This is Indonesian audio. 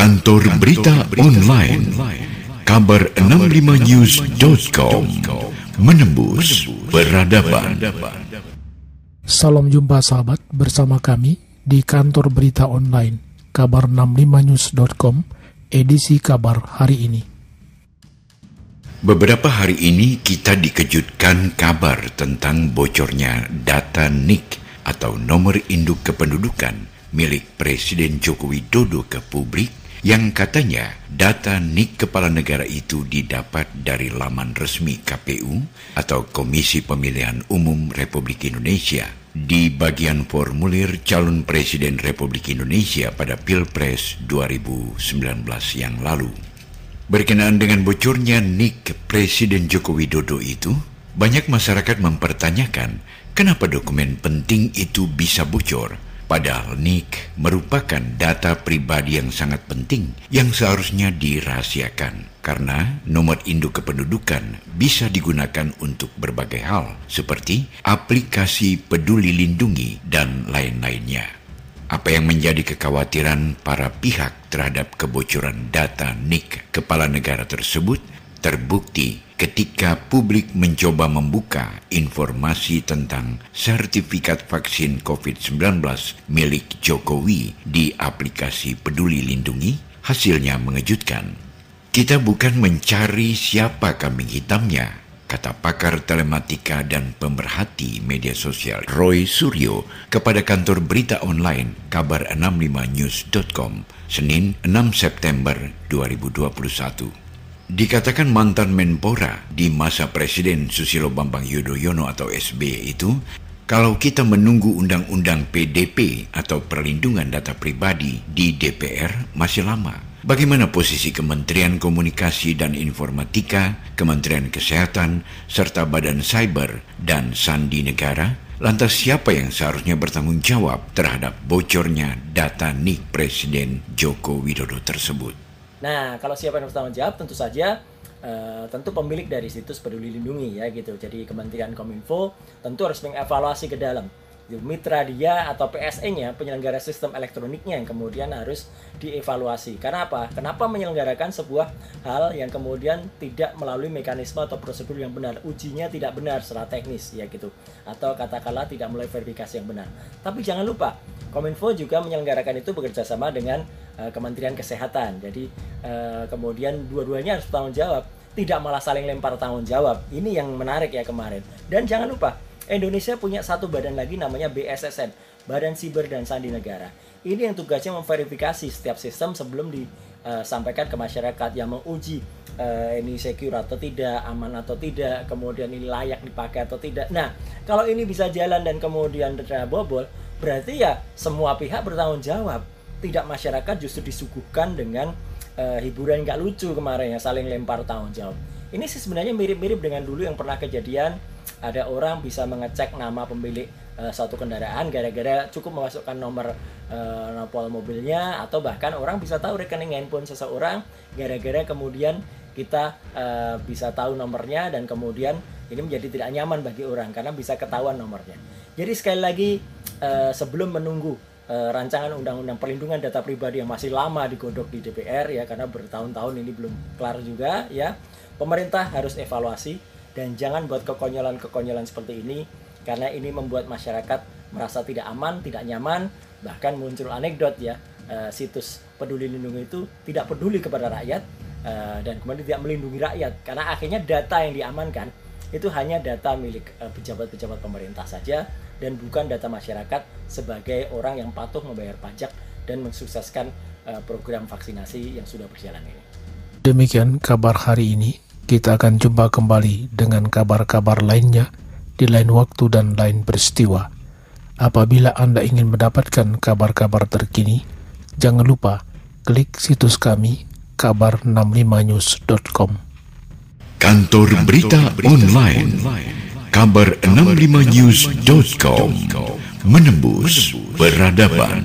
Kantor Berita Online. Kabar 65news.com Menembus Peradaban. Salam jumpa sahabat bersama kami di Kantor Berita Online Kabar 65news.com edisi kabar hari ini. Beberapa hari ini kita dikejutkan kabar tentang bocornya data NIK atau nomor induk kependudukan milik Presiden Joko Widodo ke publik yang katanya data NIK kepala negara itu didapat dari laman resmi KPU atau Komisi Pemilihan Umum Republik Indonesia di bagian formulir calon presiden Republik Indonesia pada Pilpres 2019 yang lalu. Berkenaan dengan bocornya NIK Presiden Joko Widodo itu, banyak masyarakat mempertanyakan kenapa dokumen penting itu bisa bocor Padahal NIK merupakan data pribadi yang sangat penting yang seharusnya dirahasiakan karena nomor induk kependudukan bisa digunakan untuk berbagai hal seperti aplikasi peduli lindungi dan lain-lainnya. Apa yang menjadi kekhawatiran para pihak terhadap kebocoran data NIK kepala negara tersebut terbukti ketika publik mencoba membuka informasi tentang sertifikat vaksin COVID-19 milik Jokowi di aplikasi Peduli Lindungi, hasilnya mengejutkan. Kita bukan mencari siapa kambing hitamnya, kata pakar telematika dan pemerhati media sosial Roy Suryo kepada kantor berita online kabar 65news.com Senin 6 September 2021. Dikatakan mantan Menpora di masa Presiden Susilo Bambang Yudhoyono atau SBY itu, kalau kita menunggu undang-undang PDP atau perlindungan data pribadi di DPR masih lama. Bagaimana posisi Kementerian Komunikasi dan Informatika, Kementerian Kesehatan, serta Badan Cyber dan Sandi Negara? Lantas siapa yang seharusnya bertanggung jawab terhadap bocornya data NIK Presiden Joko Widodo tersebut? Nah, kalau siapa yang bertanggung jawab tentu saja uh, tentu pemilik dari situs Peduli Lindungi ya gitu. Jadi Kementerian Kominfo tentu harus mengevaluasi ke dalam mitra dia atau PSE-nya penyelenggara sistem elektroniknya yang kemudian harus dievaluasi. Karena apa? Kenapa menyelenggarakan sebuah hal yang kemudian tidak melalui mekanisme atau prosedur yang benar, ujinya tidak benar secara teknis ya gitu. Atau katakanlah tidak melalui verifikasi yang benar. Tapi jangan lupa, Kominfo juga menyelenggarakan itu bekerja sama dengan uh, Kementerian Kesehatan. Jadi uh, kemudian dua-duanya harus bertanggung jawab, tidak malah saling lempar tanggung jawab. Ini yang menarik ya kemarin. Dan jangan lupa, Indonesia punya satu badan lagi namanya BSSN, Badan Siber dan Sandi Negara. Ini yang tugasnya memverifikasi setiap sistem sebelum disampaikan uh, ke masyarakat yang menguji uh, ini secure atau tidak, aman atau tidak, kemudian ini layak dipakai atau tidak. Nah, kalau ini bisa jalan dan kemudian bobol, berarti ya semua pihak bertanggung jawab tidak masyarakat justru disuguhkan dengan uh, hiburan nggak lucu kemarin ya saling lempar tanggung jawab ini sih sebenarnya mirip-mirip dengan dulu yang pernah kejadian ada orang bisa mengecek nama pemilik uh, suatu kendaraan gara-gara cukup memasukkan nomor uh, nopol mobilnya atau bahkan orang bisa tahu rekening handphone seseorang gara-gara kemudian kita uh, bisa tahu nomornya dan kemudian ini menjadi tidak nyaman bagi orang karena bisa ketahuan nomornya. Jadi sekali lagi uh, sebelum menunggu uh, rancangan undang-undang perlindungan data pribadi yang masih lama digodok di DPR ya karena bertahun-tahun ini belum kelar juga ya. Pemerintah harus evaluasi dan jangan buat kekonyolan-kekonyolan seperti ini karena ini membuat masyarakat merasa tidak aman, tidak nyaman, bahkan muncul anekdot ya. Uh, situs peduli lindungi itu tidak peduli kepada rakyat dan kemudian tidak melindungi rakyat karena akhirnya data yang diamankan itu hanya data milik eh, pejabat-pejabat pemerintah saja dan bukan data masyarakat sebagai orang yang patuh membayar pajak dan mensukseskan eh, program vaksinasi yang sudah berjalan ini. Demikian kabar hari ini. Kita akan jumpa kembali dengan kabar-kabar lainnya di lain waktu dan lain peristiwa. Apabila Anda ingin mendapatkan kabar-kabar terkini, jangan lupa klik situs kami kabar65news.com. Kantor Berita Online Kabar65news.com Menembus Peradaban